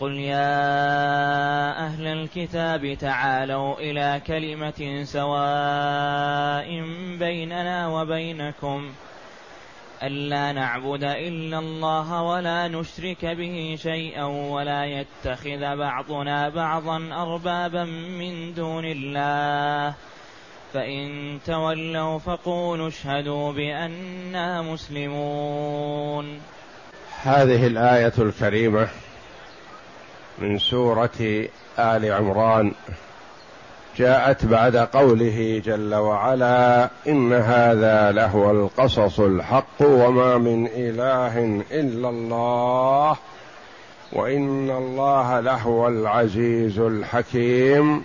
قل يا أهل الكتاب تعالوا إلى كلمة سواء بيننا وبينكم ألا نعبد إلا الله ولا نشرك به شيئا ولا يتخذ بعضنا بعضا أربابا من دون الله فإن تولوا فقولوا اشهدوا بأننا مسلمون هذه الآية الكريمة من سورة آل عمران جاءت بعد قوله جل وعلا إن هذا لهو القصص الحق وما من إله إلا الله وإن الله لهو العزيز الحكيم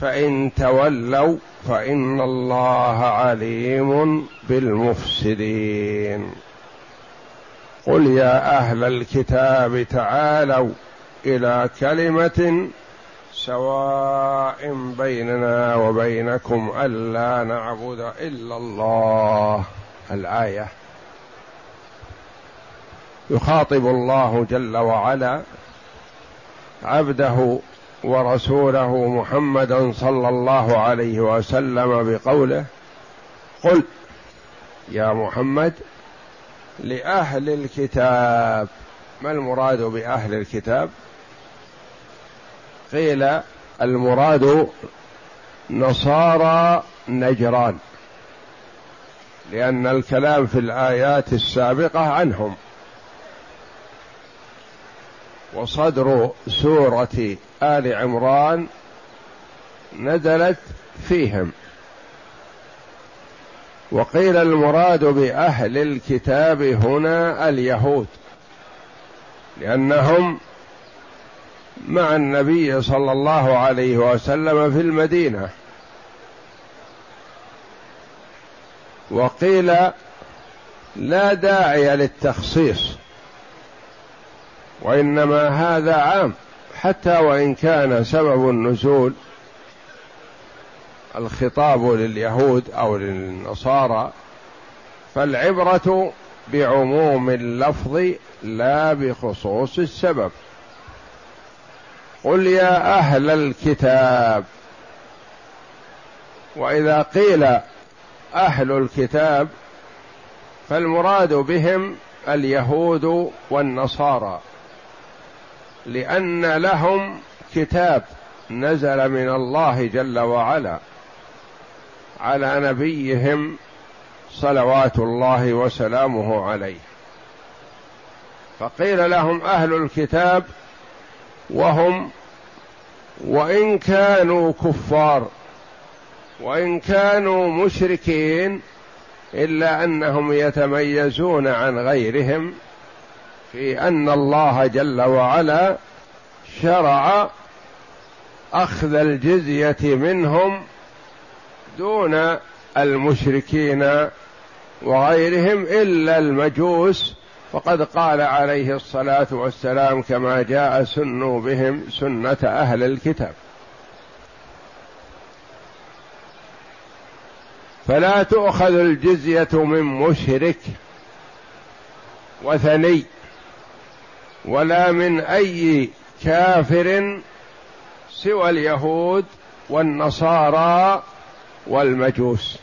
فإن تولوا فإن الله عليم بالمفسدين. قل يا أهل الكتاب تعالوا إلى كلمة سواء بيننا وبينكم ألا نعبد إلا الله. الآية. يخاطب الله جل وعلا عبده ورسوله محمدا صلى الله عليه وسلم بقوله قل يا محمد لأهل الكتاب. ما المراد بأهل الكتاب؟ قيل المراد نصارى نجران لأن الكلام في الآيات السابقة عنهم. وصدر سورة آل عمران نزلت فيهم. وقيل المراد بأهل الكتاب هنا اليهود لأنهم مع النبي صلى الله عليه وسلم في المدينة. وقيل لا داعي للتخصيص وإنما هذا عام حتى وإن كان سبب النزول الخطاب لليهود أو للنصارى فالعبرة بعموم اللفظ لا بخصوص السبب. قل يا أهل الكتاب. وإذا قيل أهل الكتاب فالمراد بهم اليهود والنصارى لأن لهم كتاب نزل من الله جل وعلا على نبيهم صلوات الله وسلامه عليه. فقيل لهم أهل الكتاب وهم وإن كانوا كفار وإن كانوا مشركين إلا أنهم يتميزون عن غيرهم في أن الله جل وعلا شرع أخذ الجزية منهم دون المشركين وغيرهم إلا المجوس وقد قال عليه الصلاة والسلام كما جاء سنوا بهم سنة أهل الكتاب. فلا تؤخذ الجزية من مشرك وثني ولا من أي كافر سوى اليهود والنصارى والمجوس.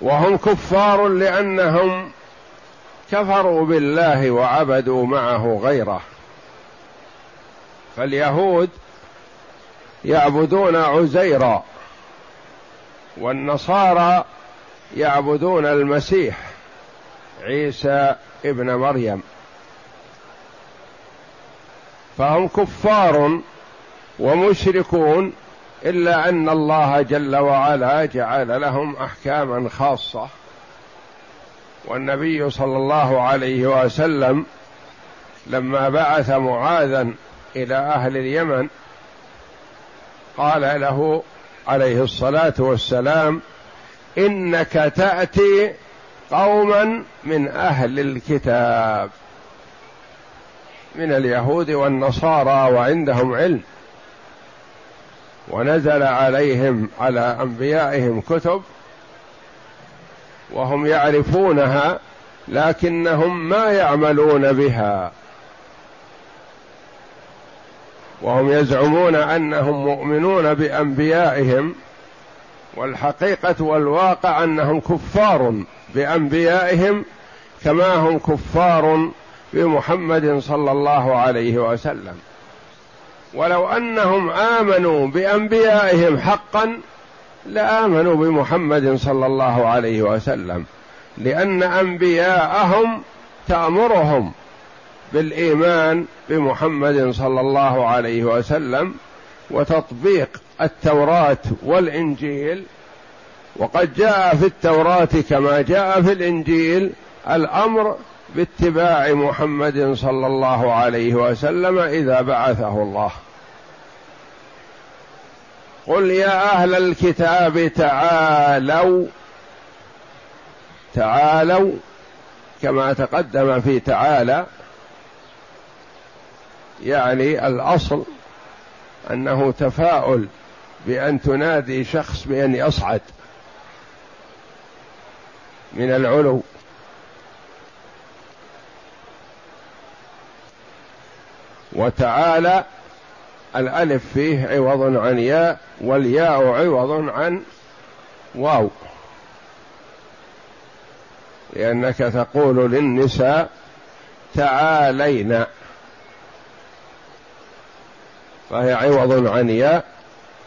وهم كفار لأنهم كفروا بالله وعبدوا معه غيره. فاليهود يعبدون عزيرا والنصارى يعبدون المسيح عيسى ابن مريم. فهم كفار ومشركون إلا أن الله جل وعلا جعل لهم أحكاما خاصة. والنبي صلى الله عليه وسلم لما بعث معاذا إلى أهل اليمن قال له عليه الصلاة والسلام إنك تأتي قوما من أهل الكتاب من اليهود والنصارى وعندهم علم. ونزل عليهم على أنبيائهم كتب وهم يعرفونها لكنهم ما يعملون بها. وهم يزعمون أنهم مؤمنون بأنبيائهم والحقيقة والواقع أنهم كفار بأنبيائهم كما هم كفار بمحمد صلى الله عليه وسلم. ولو أنهم آمنوا بأنبيائهم حقا لآمنوا بمحمد صلى الله عليه وسلم لأن أنبياءهم تأمرهم بالإيمان بمحمد صلى الله عليه وسلم وتطبيق التوراة والإنجيل. وقد جاء في التوراة كما جاء في الإنجيل الأمر باتباع محمد صلى الله عليه وسلم إذا بعثه الله. قل يا أهل الكتاب تعالوا تعالوا كما تقدم في تعالى يعني الأصل أنه تفاؤل بأن تنادي شخص بأن يصعد من العلو. وتعالى الألف فيه عوض عن ياء والياء عوض عن واو. لأنك تقول للنساء تعالينا. فهي عوض عن ياء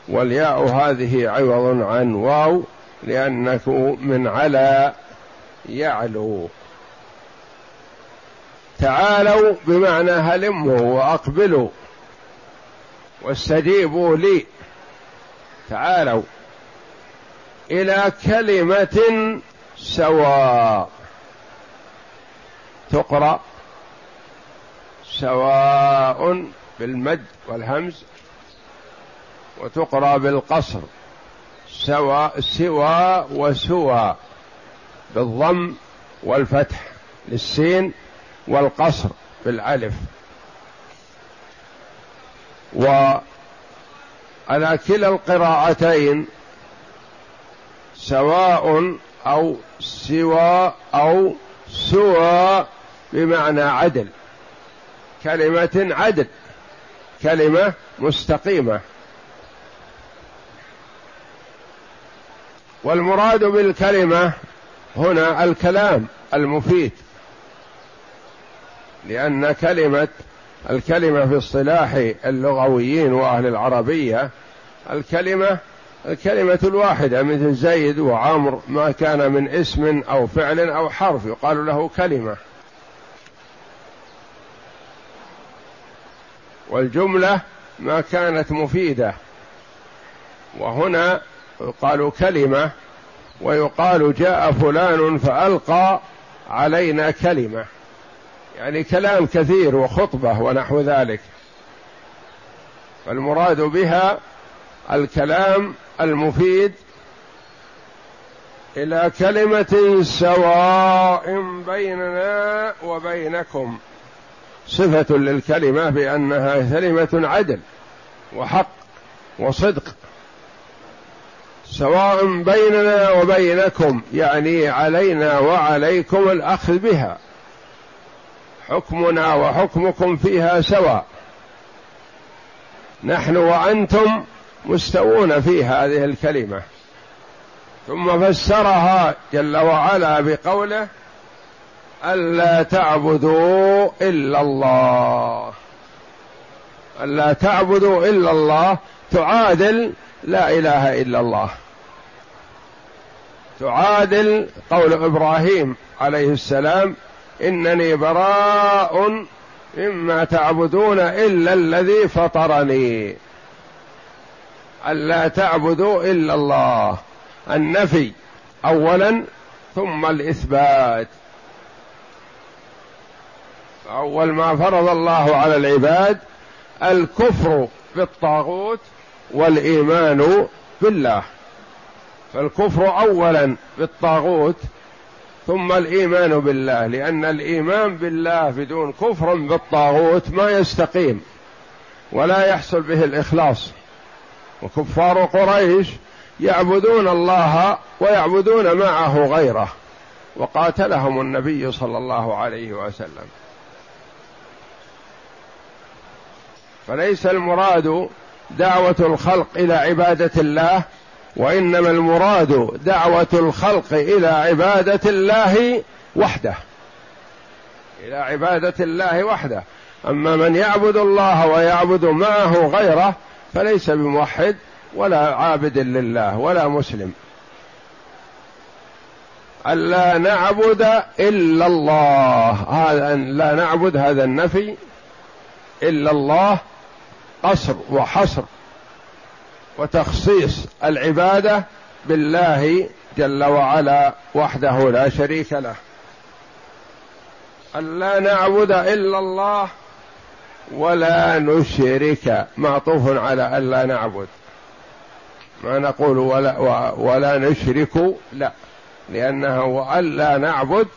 والياء هذه عوض عن واو لأنك من على يعلو. تعالوا بمعنى هلموا وأقبلوا. واستجيبوا لي. تعالوا إلى كلمة سواء تقرأ. سواء بالمد والهمز وتقرأ بالقصر. سواء سوى وسوى. بالضم والفتح. للسين والقصر بالألف. وعلى كلا القراءتين سواء أو سوى أو سوى بمعنى عدل. كلمة عدل كلمة مستقيمة. والمراد بالكلمة هنا الكلام المفيد لأن كلمة الكلمة في اصطلاح اللغويين وأهل العربية الكلمة الكلمة الواحدة مثل زيد وعمر ما كان من اسم أو فعل أو حرف يقال له كلمة. والجملة ما كانت مفيدة. وهنا يقال كلمة ويقال جاء فلان فألقى علينا كلمة. يعني كلام كثير وخطبة ونحو ذلك. فالمراد بها الكلام المفيد إلى كلمة سواء بيننا وبينكم. صفة للكلمة بأنها كلمة عدل وحق وصدق. سواء بيننا وبينكم يعني علينا وعليكم الأخذ بها. حكمنا وحكمكم فيها سواء. نحن وأنتم مستوون في هذه الكلمة. ثم فسرها جل وعلا بقوله ألا تعبدوا إلا الله. ألا تعبدوا إلا الله تعادل لا إله إلا الله. تعادل قول إبراهيم عليه السلام إنني براء مما تعبدون إلا الذي فطرني. الا تعبدوا إلا الله. النفي اولا ثم الإثبات. اول ما فرض الله على العباد الكفر بالطاغوت والإيمان بالله. فالكفر اولا بالطاغوت ثم الإيمان بالله لأن الإيمان بالله بدون كفر بالطاغوت ما يستقيم ولا يحصل به الإخلاص. وكفار قريش يعبدون الله ويعبدون معه غيره وقاتلهم النبي صلى الله عليه وسلم. فليس المراد دعوة الخلق إلى عبادة الله وإنما المراد دعوة الخلق إلى عبادة الله وحده. إلى عبادة الله وحده. أما من يعبد الله ويعبد معه غيره فليس بموحد ولا عابد لله ولا مسلم. ألا نعبد إلا الله. هذا لا نعبد هذا النفي إلا الله قصر وحصر. وتخصيص العبادة بالله جل وعلا وحده لا شريك له. ألا نعبد إلا الله ولا نشرك. معطوف على ألا نعبد. ما نقول ولا ولا نشرك لا. لأنه وألا نعبد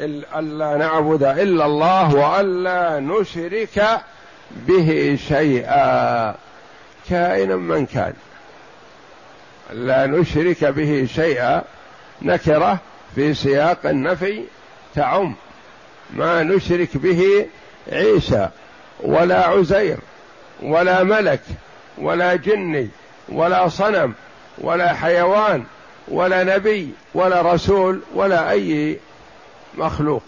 ألا نعبد إلا الله وألا نشرك به شيئا. كائنا من كان. لا نشرك به شيئا نكرة في سياق النفي تعم. ما نشرك به عيسى ولا عزير ولا ملك ولا جني ولا صنم ولا حيوان ولا نبي ولا رسول ولا أي مخلوق.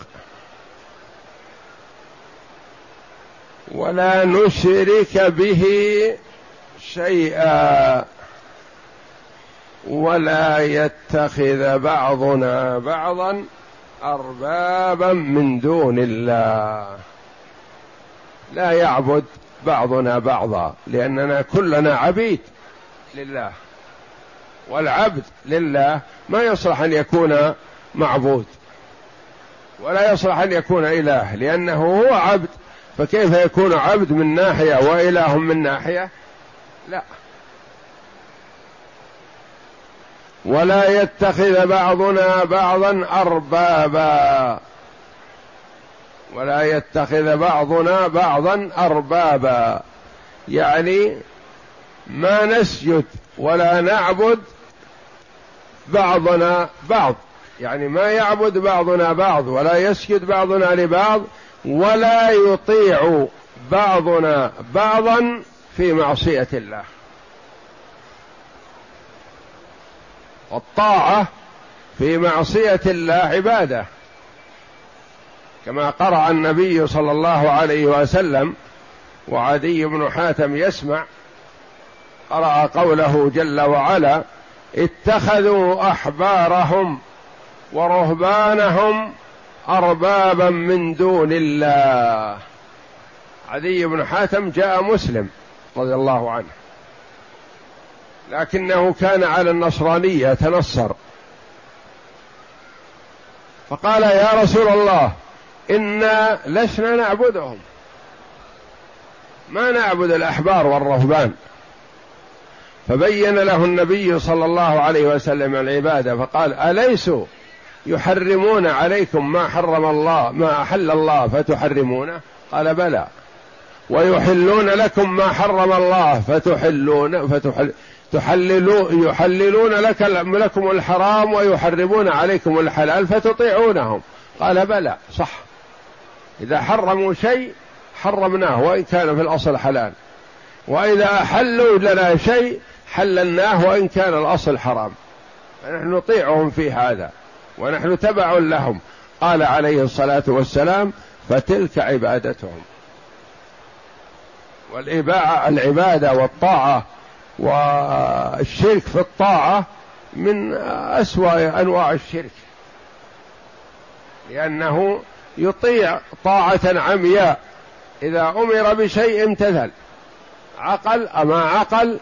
ولا نشرك به شيئا ولا يتخذ بعضنا بعضا أربابا من دون الله. لا يعبد بعضنا بعضا لأننا كلنا عبيد لله والعبد لله ما يصلح أن يكون معبود ولا يصلح أن يكون إله لأنه هو عبد فكيف يكون عبد من ناحية وإله من ناحية؟ لا. ولا يتخذ بعضنا بعضا أربابا. ولا يتخذ بعضنا بعضا أربابا. يعني ما نسجد ولا نعبد بعضنا بعض. يعني ما يعبد بعضنا بعض ولا يسجد بعضنا لبعض ولا يطيع بعضنا بعضا في معصية الله. والطاعة في معصية الله عبادة. كما قرأ النبي صلى الله عليه وسلم وعدي بن حاتم يسمع قرأ قوله جل وعلا اتخذوا أحبارهم ورهبانهم أربابا من دون الله. عدي بن حاتم جاء مسلم. رضي الله عنه. لكنه كان على النصرانية تنصر. فقال يا رسول الله إنا لسنا نعبدهم. ما نعبد الأحبار والرهبان. فبين له النبي صلى الله عليه وسلم العبادة فقال أليسوا يحرمون عليكم ما حرم الله ما أحل الله فتحرمونه؟ قال بلى. ويحلون لكم ما حرم الله فتحلون فتحل تحللون يحللون لك لكم الحرام ويحرمون عليكم الحلال فتطيعونهم. قال بلى صح. إذا حرموا شيء حرمناه وإن كان في الأصل حلال. وإذا أحلوا لنا شيء حللناه وإن كان الأصل حرام. فنحن نطيعهم في هذا ونحن تبع لهم. قال عليه الصلاة والسلام فتلك عبادتهم. والإباعة العبادة والطاعة والشرك في الطاعة من أسوأ أنواع الشرك. لأنه يطيع طاعة عمياء. إذا أمر بشيء امتثل. عقل أما عقل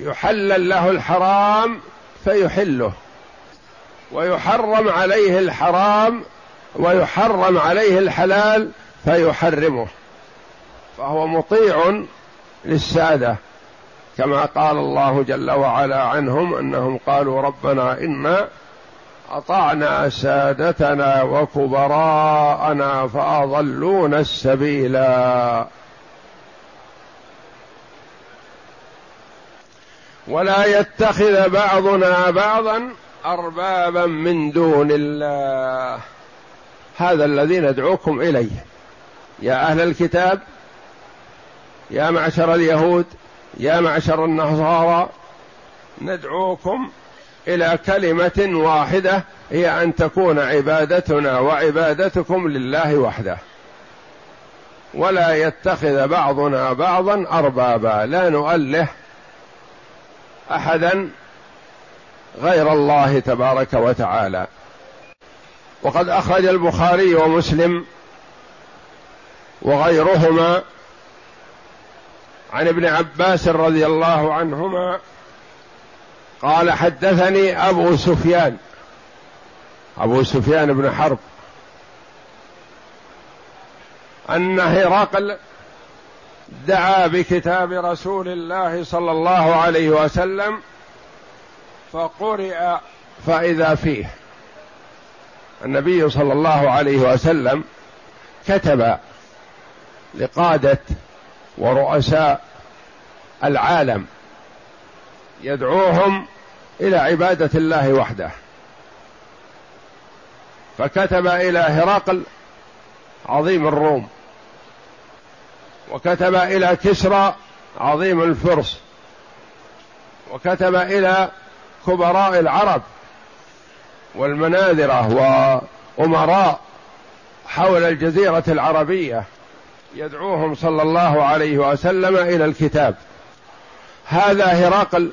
يحلل له الحرام فيحله. ويحرم عليه الحرام ويحرم عليه الحلال فيحرمه. فهو مطيع للسادة كما قال الله جل وعلا عنهم أنهم قالوا ربنا إنا أطعنا سادتنا وكبراءنا فأضلونا السبيلا. ولا يتخذ بعضنا بعضا أربابا من دون الله. هذا الذي ندعوكم إليه. يا أهل الكتاب يا معشر اليهود يا معشر النصارى ندعوكم إلى كلمة واحدة هي أن تكون عبادتنا وعبادتكم لله وحده. ولا يتخذ بعضنا بعضا أربابا لا نؤله أحدا غير الله تبارك وتعالى. وقد أخرج البخاري ومسلم وغيرهما عن ابن عباس رضي الله عنهما قال حدثني أبو سفيان أبو سفيان بن حرب أن هرقل دعا بكتاب رسول الله صلى الله عليه وسلم فقرئ فإذا فيه. النبي صلى الله عليه وسلم كتب لقادة ورؤساء العالم يدعوهم إلى عبادة الله وحده. فكتب إلى هرقل عظيم الروم. وكتب إلى كسرى عظيم الفرس. وكتب إلى كبراء العرب والمناذرة وأمراء حول الجزيرة العربية. يدعوهم صلى الله عليه وسلم إلى الكتاب. هذا هرقل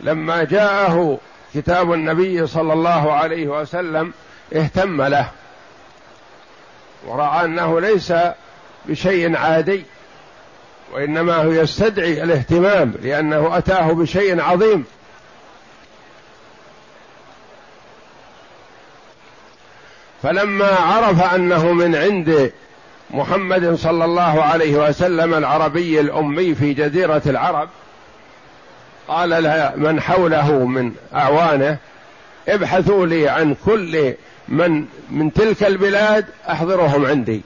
لما جاءه كتاب النبي صلى الله عليه وسلم اهتم له ورأى أنه ليس بشيء عادي وإنما هو يستدعي الاهتمام لأنه أتاه بشيء عظيم. فلما عرف أنه من عند محمد صلى الله عليه وسلم العربي الأمي في جزيرة العرب. قال لها من حوله من أعوانه ابحثوا لي عن كل من من تلك البلاد أحضرهم عندي.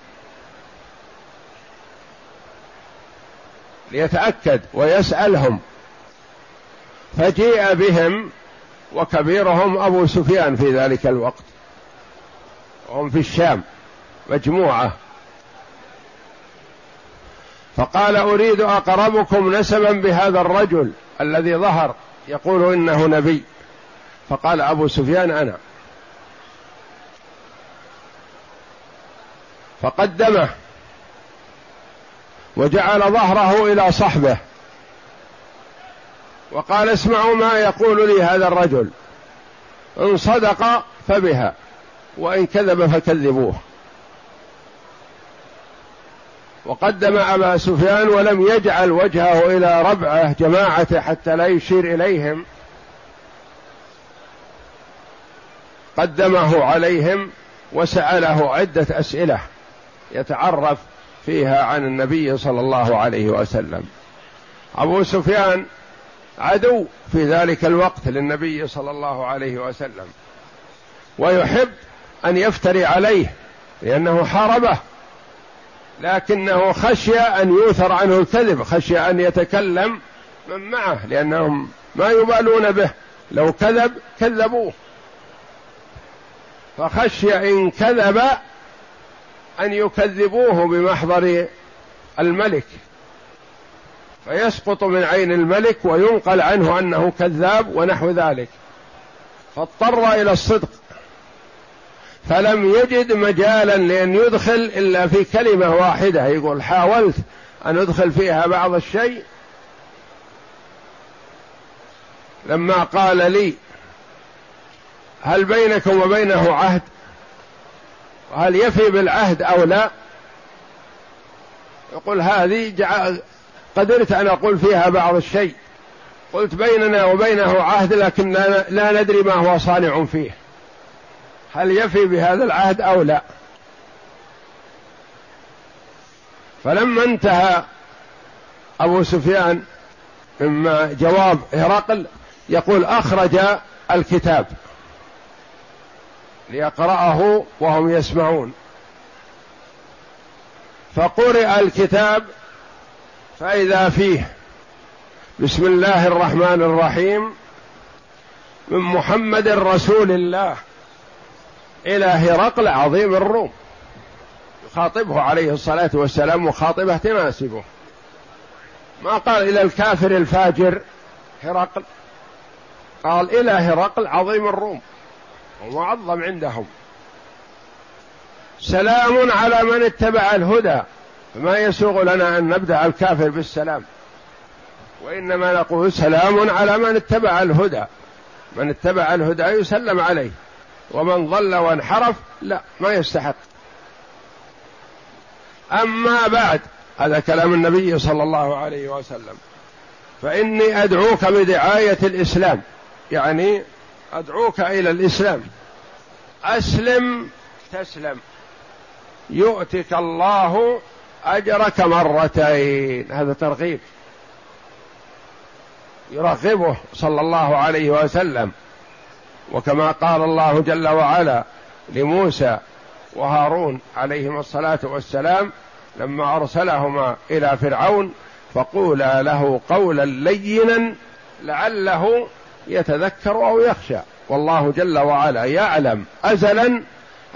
ليتأكد ويسألهم. فجيء بهم وكبيرهم أبو سفيان في ذلك الوقت. وهم في الشام مجموعة. فقال أريد أقربكم نسبا بهذا الرجل الذي ظهر يقول إنه نبي. فقال أبو سفيان أنا. فقدمه وجعل ظهره إلى صحبه. وقال اسمعوا ما يقول لي هذا الرجل. إن صدق فبها وإن كذب فكذبوه. وقدم أبا سفيان ولم يجعل وجهه إلى ربعة جماعته حتى لا يشير إليهم. قدمه عليهم وسأله عدة أسئلة يتعرف فيها عن النبي صلى الله عليه وسلم. أبو سفيان عدو في ذلك الوقت للنبي صلى الله عليه وسلم ويحب أن يفتري عليه لأنه حاربه. لكنه خشي أن يوثر عنه الكذب خشي أن يتكلم من معه لأنهم ما يبالون به. لو كذب كذبوه. فخشي إن كذب أن يكذبوه بمحضر الملك. فيسقط من عين الملك وينقل عنه أنه كذاب ونحو ذلك. فاضطر إلى الصدق. فلم يجد مجالا لأن يدخل إلا في كلمة واحدة يقول حاولت أن أدخل فيها بعض الشيء. لما قال لي هل بينكم وبينه عهد؟ وهل يفي بالعهد أو لا؟ يقول هذه قدرت أن أقول فيها بعض الشيء. قلت بيننا وبينه عهد لكن لا ندري ما هو صانع فيه. هل يفي بهذا العهد أو لا؟ فلما انتهى أبو سفيان مما جواب هرقل يقول أخرج الكتاب ليقرأه وهم يسمعون. فقرئ الكتاب فإذا فيه بسم الله الرحمن الرحيم من محمد رسول الله إلى هرقل عظيم الروم. يخاطبه عليه الصلاة والسلام مخاطبة تناسبه. ما قال إلى الكافر الفاجر هرقل. قال إلى هرقل عظيم الروم. ومعظم عندهم. سلام على من اتبع الهدى. فما يسوغ لنا أن نبدأ الكافر بالسلام. وإنما نقول سلام على من اتبع الهدى. من اتبع الهدى يسلم عليه. ومن ضل وانحرف لا ما يستحق. أما بعد هذا كلام النبي صلى الله عليه وسلم. فإني أدعوك بدعاية الإسلام. يعني أدعوك إلى الإسلام. أسلم تسلم. يؤتك الله أجرك مرتين. هذا ترغيب. يرغبه صلى الله عليه وسلم. وكما قال الله جل وعلا لموسى وهارون عليهما الصلاة والسلام لما أرسلهما إلى فرعون فقولا له قولا لينا لعله يتذكر أو يخشى. والله جل وعلا يعلم أزلا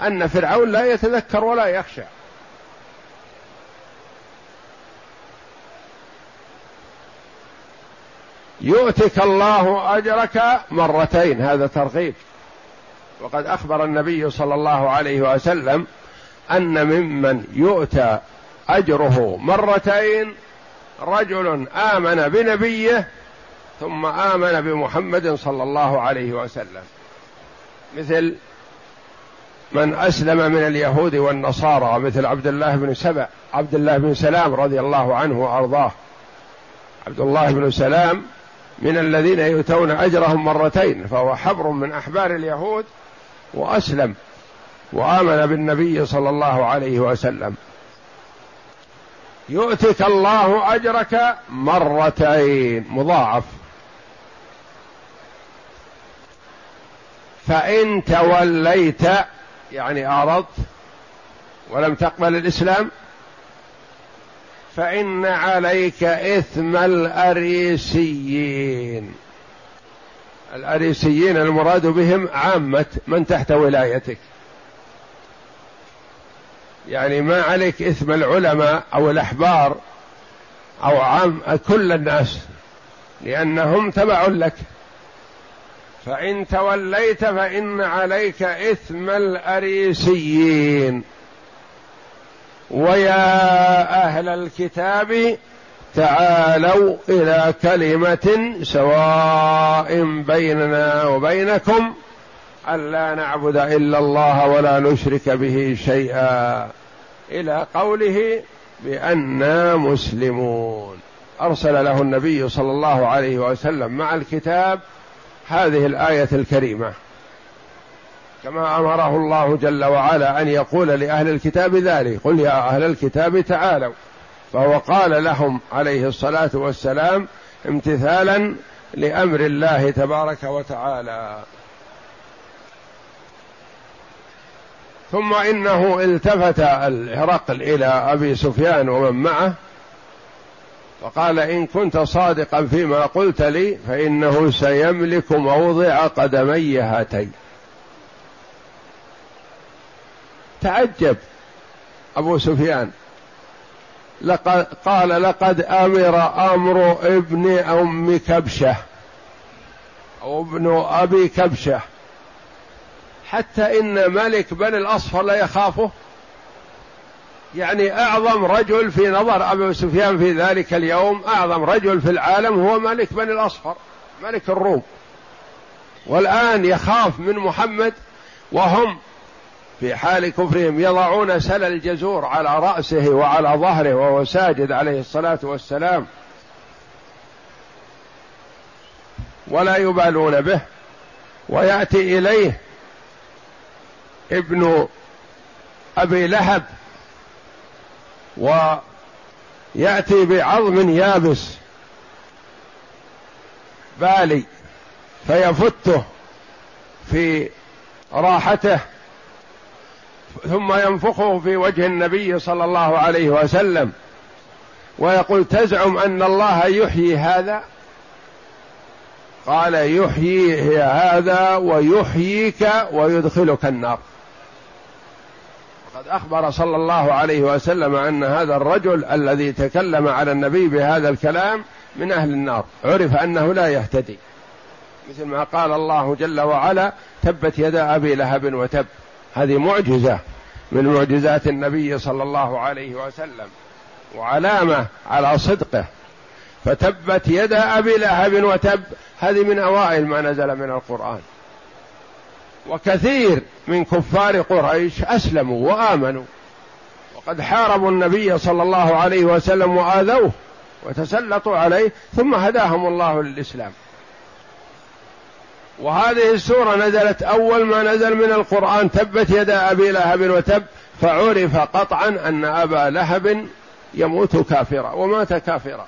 أن فرعون لا يتذكر ولا يخشى. يؤتك الله أجرك مرتين هذا ترغيب. وقد أخبر النبي صلى الله عليه وسلم أن ممن يؤتى أجره مرتين رجل آمن بنبيه ثم آمن بمحمد صلى الله عليه وسلم. مثل من أسلم من اليهود والنصارى مثل عبد الله بن سبع عبد الله بن سلام رضي الله عنه وأرضاه. عبد الله بن سلام من الذين يؤتون أجرهم مرتين فهو حبر من أحبار اليهود وأسلم وآمن بالنبي صلى الله عليه وسلم. يؤتك الله أجرك مرتين مضاعف. فإن توليت يعني أعرضت ولم تقبل الإسلام فإن عليك إثم الأريسيين. الأريسيين المراد بهم عامة من تحت ولايتك. يعني ما عليك إثم العلماء أو الأحبار أو عام كل الناس لأنهم تبع لك. فإن توليت فإن عليك إثم الأريسيين. ويا أهل الكتاب تعالوا إلى كلمة سواء بيننا وبينكم ألا نعبد إلا الله ولا نشرك به شيئا إلى قوله بانا مسلمون. أرسل له النبي صلى الله عليه وسلم مع الكتاب هذه الآية الكريمة. كما أمره الله جل وعلا أن يقول لأهل الكتاب ذلك. قل يا أهل الكتاب تعالوا. فهو قال لهم عليه الصلاة والسلام امتثالا لأمر الله تبارك وتعالى. ثم إنه التفت الهرقل إلى أبي سفيان ومن معه فقال إن كنت صادقا فيما قلت لي فإنه سيملك موضع قدمي هاتين. تعجب أبو سفيان. لقد قال لقد أمر أمر ابن أم كبشة أو ابن أبي كبشة. حتى إن ملك بني الأصفر لا يخافه. يعني أعظم رجل في نظر أبو سفيان في ذلك اليوم أعظم رجل في العالم هو ملك بني الأصفر ملك الروم. والآن يخاف من محمد وهم في حال كفرهم يضعون سل الجزور على رأسه وعلى ظهره وهو ساجد عليه الصلاة والسلام. ولا يبالون به. ويأتي إليه ابن أبي لهب ويأتي بعظم يابس بالي فيفته في راحته. ثم ينفخه في وجه النبي صلى الله عليه وسلم. ويقول تزعم أن الله يحيي هذا؟ قال يحيي هذا ويحييك ويدخلك النار. قد أخبر صلى الله عليه وسلم أن هذا الرجل الذي تكلم على النبي بهذا الكلام من أهل النار. عرف أنه لا يهتدي. مثل ما قال الله جل وعلا تبت يدا أبي لهب وتب. هذه معجزة من معجزات النبي صلى الله عليه وسلم وعلامة على صدقه. فتبت يدا أبي لهب وتب. هذه من أوائل ما نزل من القرآن. وكثير من كفار قريش أسلموا وآمنوا. وقد حاربوا النبي صلى الله عليه وسلم وآذوه وتسلطوا عليه ثم هداهم الله للإسلام. وهذه السورة نزلت أول ما نزل من القرآن تبت يدا أبي لهب وتب فعرف قطعا أن أبا لهب يموت كافرا ومات كافرا.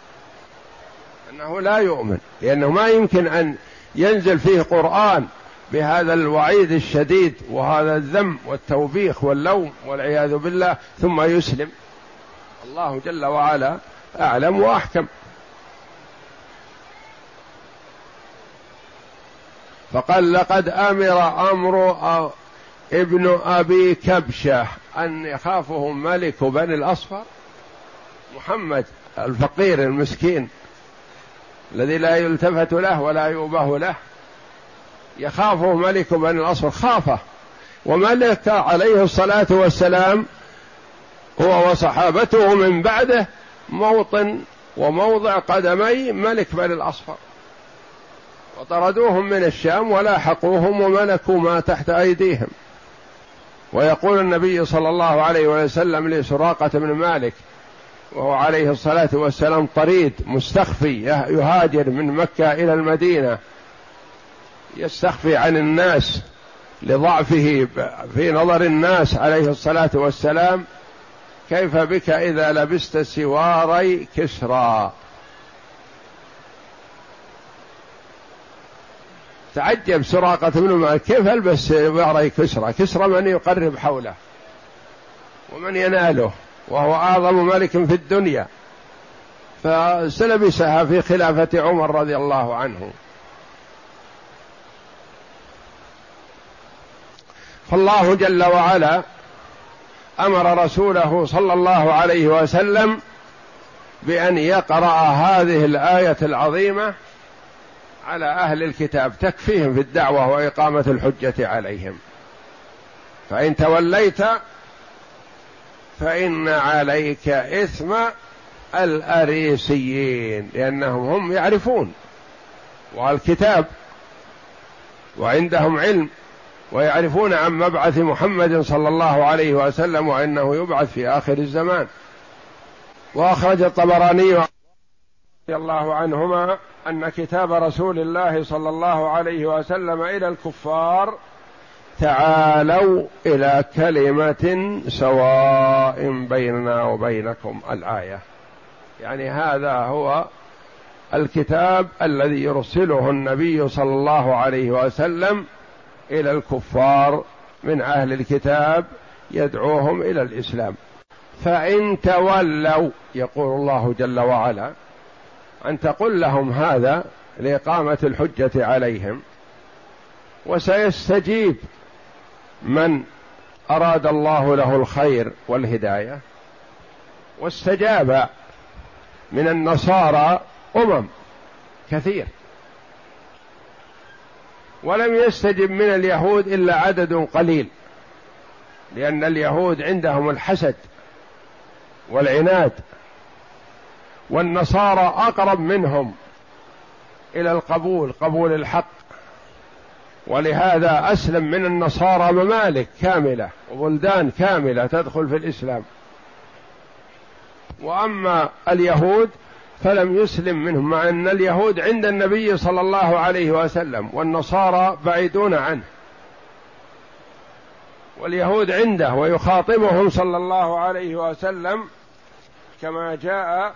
أنه لا يؤمن لأنه ما يمكن أن ينزل فيه قرآن بهذا الوعيد الشديد وهذا الذم والتوبيخ واللوم والعياذ بالله ثم يسلم. الله جل وعلا أعلم وأحكم. فقال لقد أمر أمر ابن أبي كبشة ان يخافه ملك بني الأصفر محمد الفقير المسكين الذي لا يلتفت له ولا يؤبه له يخافه ملك بني الأصفر خافه. وملك عليه الصلاة والسلام هو وصحابته من بعده موطن وموضع قدمي ملك بني الأصفر. وطردوهم من الشام ولاحقوهم وملكوا ما تحت أيديهم. ويقول النبي صلى الله عليه وسلم لسراقة بن مالك وهو عليه الصلاة والسلام طريد مستخفي يهاجر من مكة إلى المدينة يستخفي عن الناس لضعفه في نظر الناس عليه الصلاة والسلام كيف بك إذا لبست سواري كسرى؟ تعجب سراقة بن مالك كيف ألبس سواري كسرى؟ كسرى من يقرب حوله؟ ومن يناله؟ وهو أعظم ملك في الدنيا. فسلبسها في خلافة عمر رضي الله عنه. فالله جل وعلا أمر رسوله صلى الله عليه وسلم بأن يقرأ هذه الآية العظيمة على أهل الكتاب تكفيهم في الدعوة وإقامة الحجة عليهم. فإن توليت فإن عليك إثم الأريسيين لأنهم هم يعرفون والكتاب وعندهم علم ويعرفون عن مبعث محمد صلى الله عليه وسلم وإنه يبعث في آخر الزمان. وأخرج الطبراني رضي الله عنهما أن كتاب رسول الله صلى الله عليه وسلم إلى الكفار تعالوا إلى كلمة سواء بيننا وبينكم الآية. يعني هذا هو الكتاب الذي يرسله النبي صلى الله عليه وسلم إلى الكفار من أهل الكتاب يدعوهم إلى الإسلام. فإن تولوا يقول الله جل وعلا أن تقل لهم هذا لإقامة الحجة عليهم وسيستجيب من أراد الله له الخير والهداية واستجاب من النصارى أمم كثير. ولم يستجب من اليهود إلا عدد قليل لأن اليهود عندهم الحسد والعناد والنصارى أقرب منهم إلى القبول قبول الحق. ولهذا أسلم من النصارى ممالك كاملة وبلدان كاملة تدخل في الإسلام. وأما اليهود فلم يسلم منهم مع أن اليهود عند النبي صلى الله عليه وسلم والنصارى بعيدون عنه. واليهود عنده ويخاطبهم صلى الله عليه وسلم كما جاء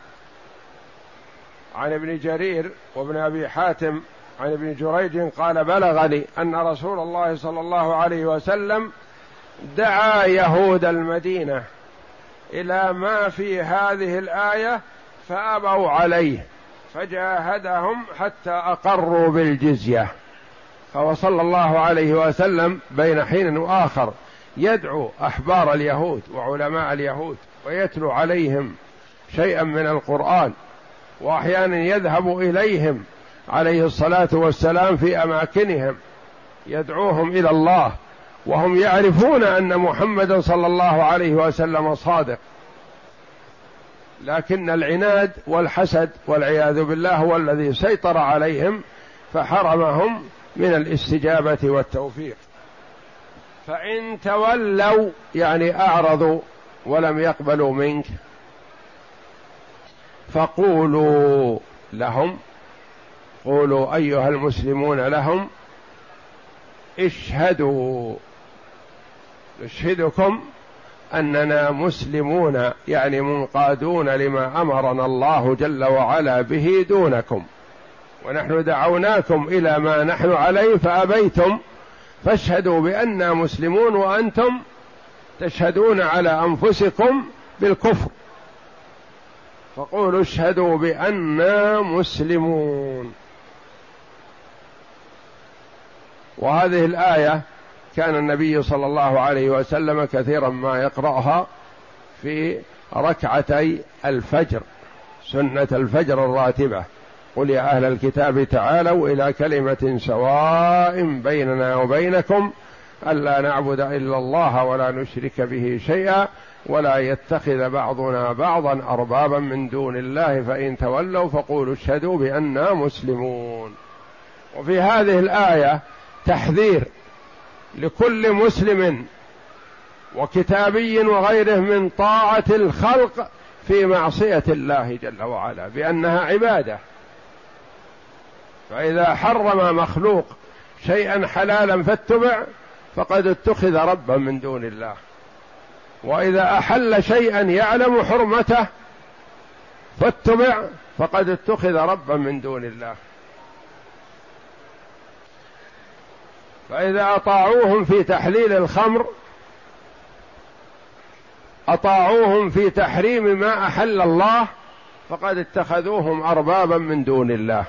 عن ابن جرير وابن أبي حاتم عن ابن جريج قال بلغني أن رسول الله صلى الله عليه وسلم دعا يهود المدينة إلى ما في هذه الآية فأبوا عليه فجاهدهم حتى أقروا بالجزية. فهو صلى الله عليه وسلم بين حين وآخر يدعو أحبار اليهود وعلماء اليهود ويتلو عليهم شيئا من القرآن. وأحيانا يذهب إليهم عليه الصلاة والسلام في أماكنهم يدعوهم إلى الله وهم يعرفون أن محمدا صلى الله عليه وسلم صادق. لكن العناد والحسد والعياذ بالله هو الذي سيطر عليهم فحرمهم من الاستجابة والتوفيق. فإن تولوا يعني أعرضوا ولم يقبلوا منك. فقولوا لهم قولوا أيها المسلمون لهم اشهدوا نشهدكم أننا مسلمون يعني منقادون لما أمرنا الله جل وعلا به دونكم. ونحن دعوناكم إلى ما نحن عليه فأبيتم فاشهدوا بانا مسلمون وأنتم تشهدون على أنفسكم بالكفر. فقولوا اشهدوا بانا مسلمون. وهذه الآية كان النبي صلى الله عليه وسلم كثيرا ما يقرأها في ركعتي الفجر سنة الفجر الراتبة. قل يا أهل الكتاب تعالوا إلى كلمة سواء بيننا وبينكم ألا نعبد إلا الله ولا نشرك به شيئا. ولا يتخذ بعضنا بعضا أربابا من دون الله فإن تولوا فقولوا اشهدوا بانا مسلمون. وفي هذه الآية تحذير لكل مسلم وكتابي وغيره من طاعة الخلق في معصية الله جل وعلا بأنها عبادة. فإذا حرم مخلوق شيئا حلالا فاتبع فقد اتخذ ربا من دون الله. وإذا أحل شيئا يعلم حرمته فاتبع فقد اتخذ ربا من دون الله. فإذا أطاعوهم في تحليل الخمر أطاعوهم في تحريم ما أحل الله فقد اتخذوهم أربابا من دون الله.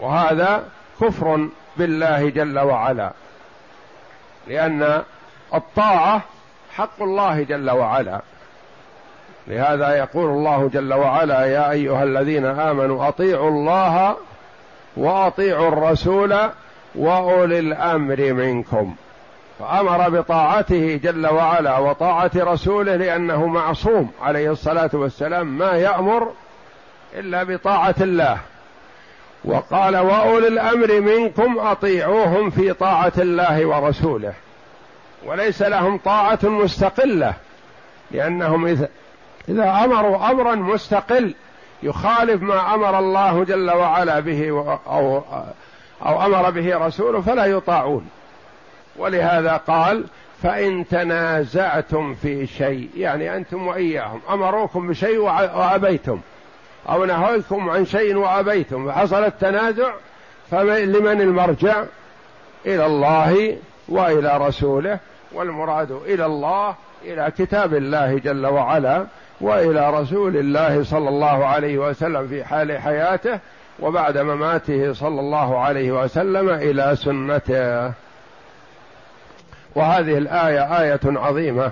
وهذا كفر بالله جل وعلا لأن الطاعة حق الله جل وعلا. لهذا يقول الله جل وعلا يا أيها الذين آمنوا أطيعوا الله وأطيعوا الرسول وأولي الأمر منكم. فأمر بطاعته جل وعلا وطاعة رسوله لأنه معصوم عليه الصلاة والسلام ما يأمر إلا بطاعة الله. وقال وأولي الأمر منكم أطيعوهم في طاعة الله ورسوله. وليس لهم طاعة مستقلة لأنهم اذا إذا أمروا أمرا مستقل يخالف ما أمر الله جل وعلا به أو أو أمر به رسوله فلا يطاعون. ولهذا قال فإن تنازعتم في شيء يعني أنتم وإياهم أمروكم بشيء وأبيتم أو نهيكم عن شيء وأبيتم فحصل التنازع فلمن المرجع؟ إلى الله وإلى رسوله. والمراد إلى الله إلى كتاب الله جل وعلا وإلى رسول الله صلى الله عليه وسلم في حال حياته وبعد مماته صلى الله عليه وسلم إلى سنته. وهذه الآية آية عظيمة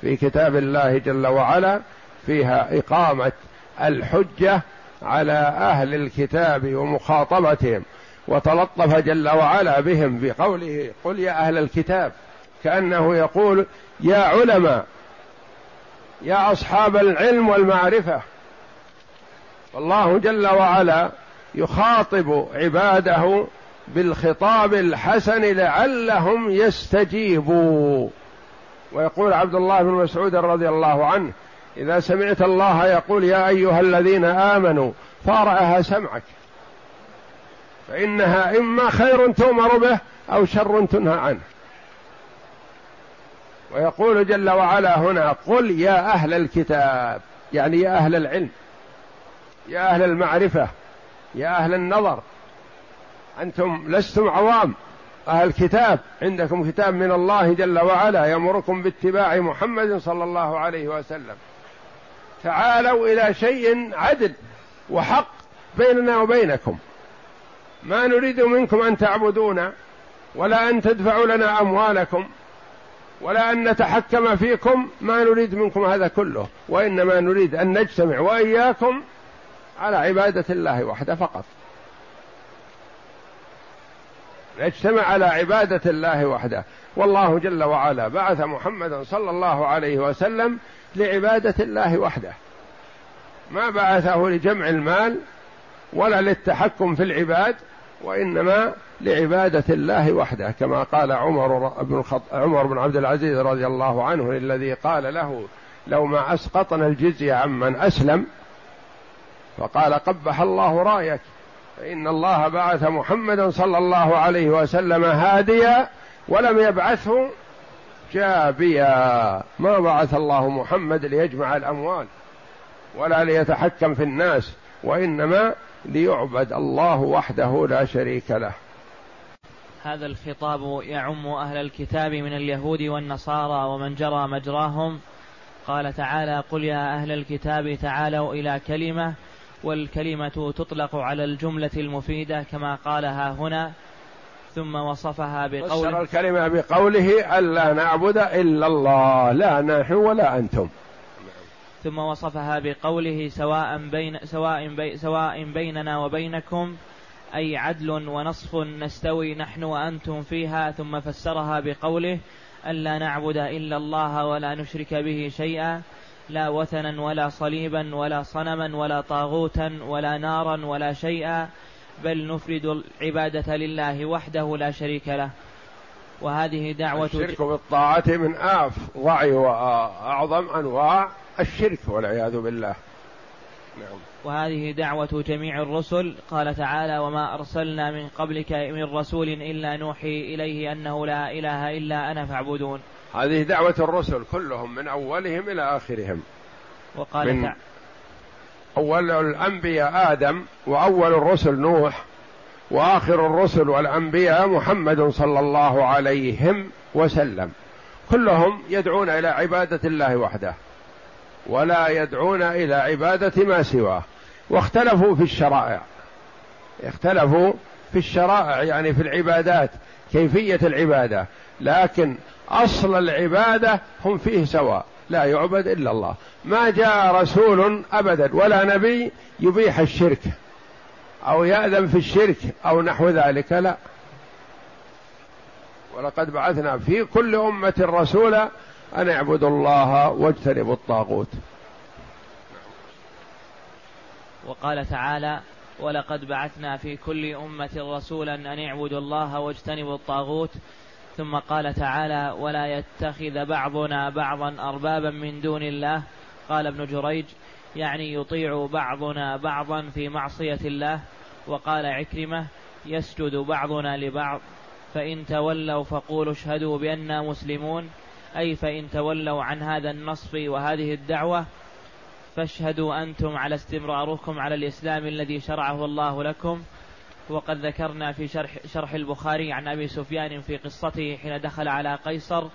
في كتاب الله جل وعلا فيها إقامة الحجة على أهل الكتاب ومخاطبتهم وتلطف جل وعلا بهم بقوله قل يا أهل الكتاب. كأنه يقول يا علماء يا أصحاب العلم والمعرفة الله جل وعلا يخاطب عباده بالخطاب الحسن لعلهم يستجيبوا. ويقول عبد الله بن مسعود رضي الله عنه إذا سمعت الله يقول يا أيها الذين آمنوا فارعها سمعك فإنها إما خير تؤمر به أو شر تنهى عنه. ويقول جل وعلا هنا قل يا أهل الكتاب يعني يا أهل العلم يا أهل المعرفة يا أهل النظر. أنتم لستم عوام أهل الكتاب عندكم كتاب من الله جل وعلا يأمركم باتباع محمد صلى الله عليه وسلم. تعالوا إلى شيء عدل وحق بيننا وبينكم. ما نريد منكم أن تعبدونا ولا أن تدفعوا لنا أموالكم. ولا أن نتحكم فيكم ما نريد منكم هذا كله وإنما نريد أن نجتمع وإياكم على عبادة الله وحده فقط. نجتمع على عبادة الله وحده. والله جل وعلا بعث محمدا صلى الله عليه وسلم لعبادة الله وحده. ما بعثه لجمع المال ولا للتحكم في العباد وإنما لعبادة الله وحده كما قال عمر بن. عمر بن عبد العزيز رضي الله عنه الذي قال له لو ما أسقطنا الجزية عمن أسلم فقال قبح الله رأيك فإن الله بعث محمدا صلى الله عليه وسلم هاديا ولم يبعثه جابيا ما بعث الله محمد ليجمع الأموال ولا ليتحكم في الناس وإنما ليعبد الله وحده لا شريك له. هذا الخطاب يعم أهل الكتاب من اليهود والنصارى ومن جرى مجراهم. قال تعالى قل يا أهل الكتاب تعالوا إلى كلمة والكلمة تطلق على الجملة المفيدة كما قالها هنا ثم وصفها بقوله الكلمة بقوله ألا نعبد إلا الله لا نحن ولا أنتم. ثم وصفها بقوله سواء بين سواء بي سواء بيننا وبينكم أي عدل ونصف نستوي نحن وأنتم فيها ثم فسرها بقوله ألا نعبد إلا الله ولا نشرك به شيئا لا وثنا ولا صليبا ولا صنما ولا طاغوتا ولا نارا ولا شيئا بل نفرد العبادة لله وحده لا شريك له. وهذه دعوة الشرك بالطاعة من أفظع وأعظم أنواع الشرك والعياذ بالله. نعم. وهذه دعوة جميع الرسل. قال تعالى وما أرسلنا من قبلك من رسول إلا نوحي إليه أنه لا إله إلا أنا فاعبدون. هذه دعوة الرسل كلهم من أولهم إلى آخرهم. وقال من أول الأنبياء آدم وأول الرسل نوح وآخر الرسل والأنبياء محمد صلى الله عليهم وسلم. كلهم يدعون إلى عبادة الله وحده. ولا يدعون إلى عبادة ما سواه. واختلفوا في الشرائع. اختلفوا في الشرائع يعني في العبادات كيفية العبادة. لكن أصل العبادة هم فيه سواء. لا يعبد إلا الله. ما جاء رسول ابدا ولا نبي يبيح الشرك. أو يأذن في الشرك أو نحو ذلك لا. ولقد بعثنا في كل أمة رسولا أن اعبدوا الله واجتنبوا الطاغوت. وقال تعالى ولقد بعثنا في كل أمة رسولا أن اعبدوا الله واجتنبوا الطاغوت. ثم قال تعالى ولا يتخذ بعضنا بعضا أربابا من دون الله. قال ابن جريج يعني يطيع بعضنا بعضا في معصية الله. وقال عكرمة يسجد بعضنا لبعض فإن تولوا فقولوا اشهدوا بأننا مسلمون. أي فإن تولوا عن هذا النصب وهذه الدعوة فاشهدوا أنتم على استمراركم على الإسلام الذي شرعه الله لكم. وقد ذكرنا في شرح, شرح البخاري عن أبي سفيان في قصته حين دخل على قيصر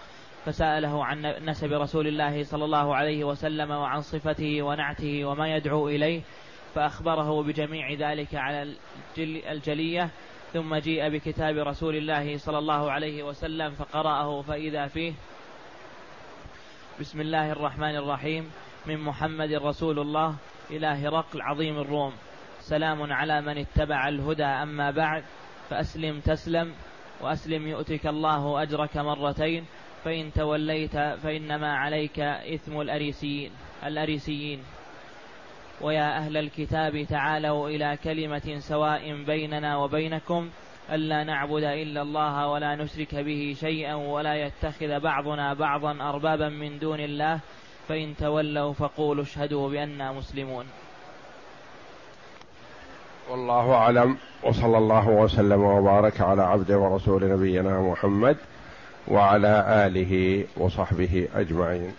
فسأله عن نسب رسول الله صلى الله عليه وسلم وعن صفته ونعته وما يدعو إليه فأخبره بجميع ذلك على الجلية. ثم جيء بكتاب رسول الله صلى الله عليه وسلم فقرأه فإذا فيه بسم الله الرحمن الرحيم. من محمد رسول الله إلى هرقل عظيم الروم. سلام على من اتبع الهدى أما بعد فأسلم تسلم وأسلم يؤتك الله أجرك مرتين فإن توليت فإنما عليك إثم الأريسيين الأريسيين. ويا أهل الكتاب تعالوا إلى كلمة سواء بيننا وبينكم. ألا نعبد إلا الله ولا نشرك به شيئا ولا يتخذ بعضنا بعضا أربابا من دون الله فإن تولوا فقولوا اشهدوا بأننا مسلمون. والله أعلم وصلى الله وسلم وبارك على عبد ورسول نبينا محمد وعلى آله وصحبه أجمعين.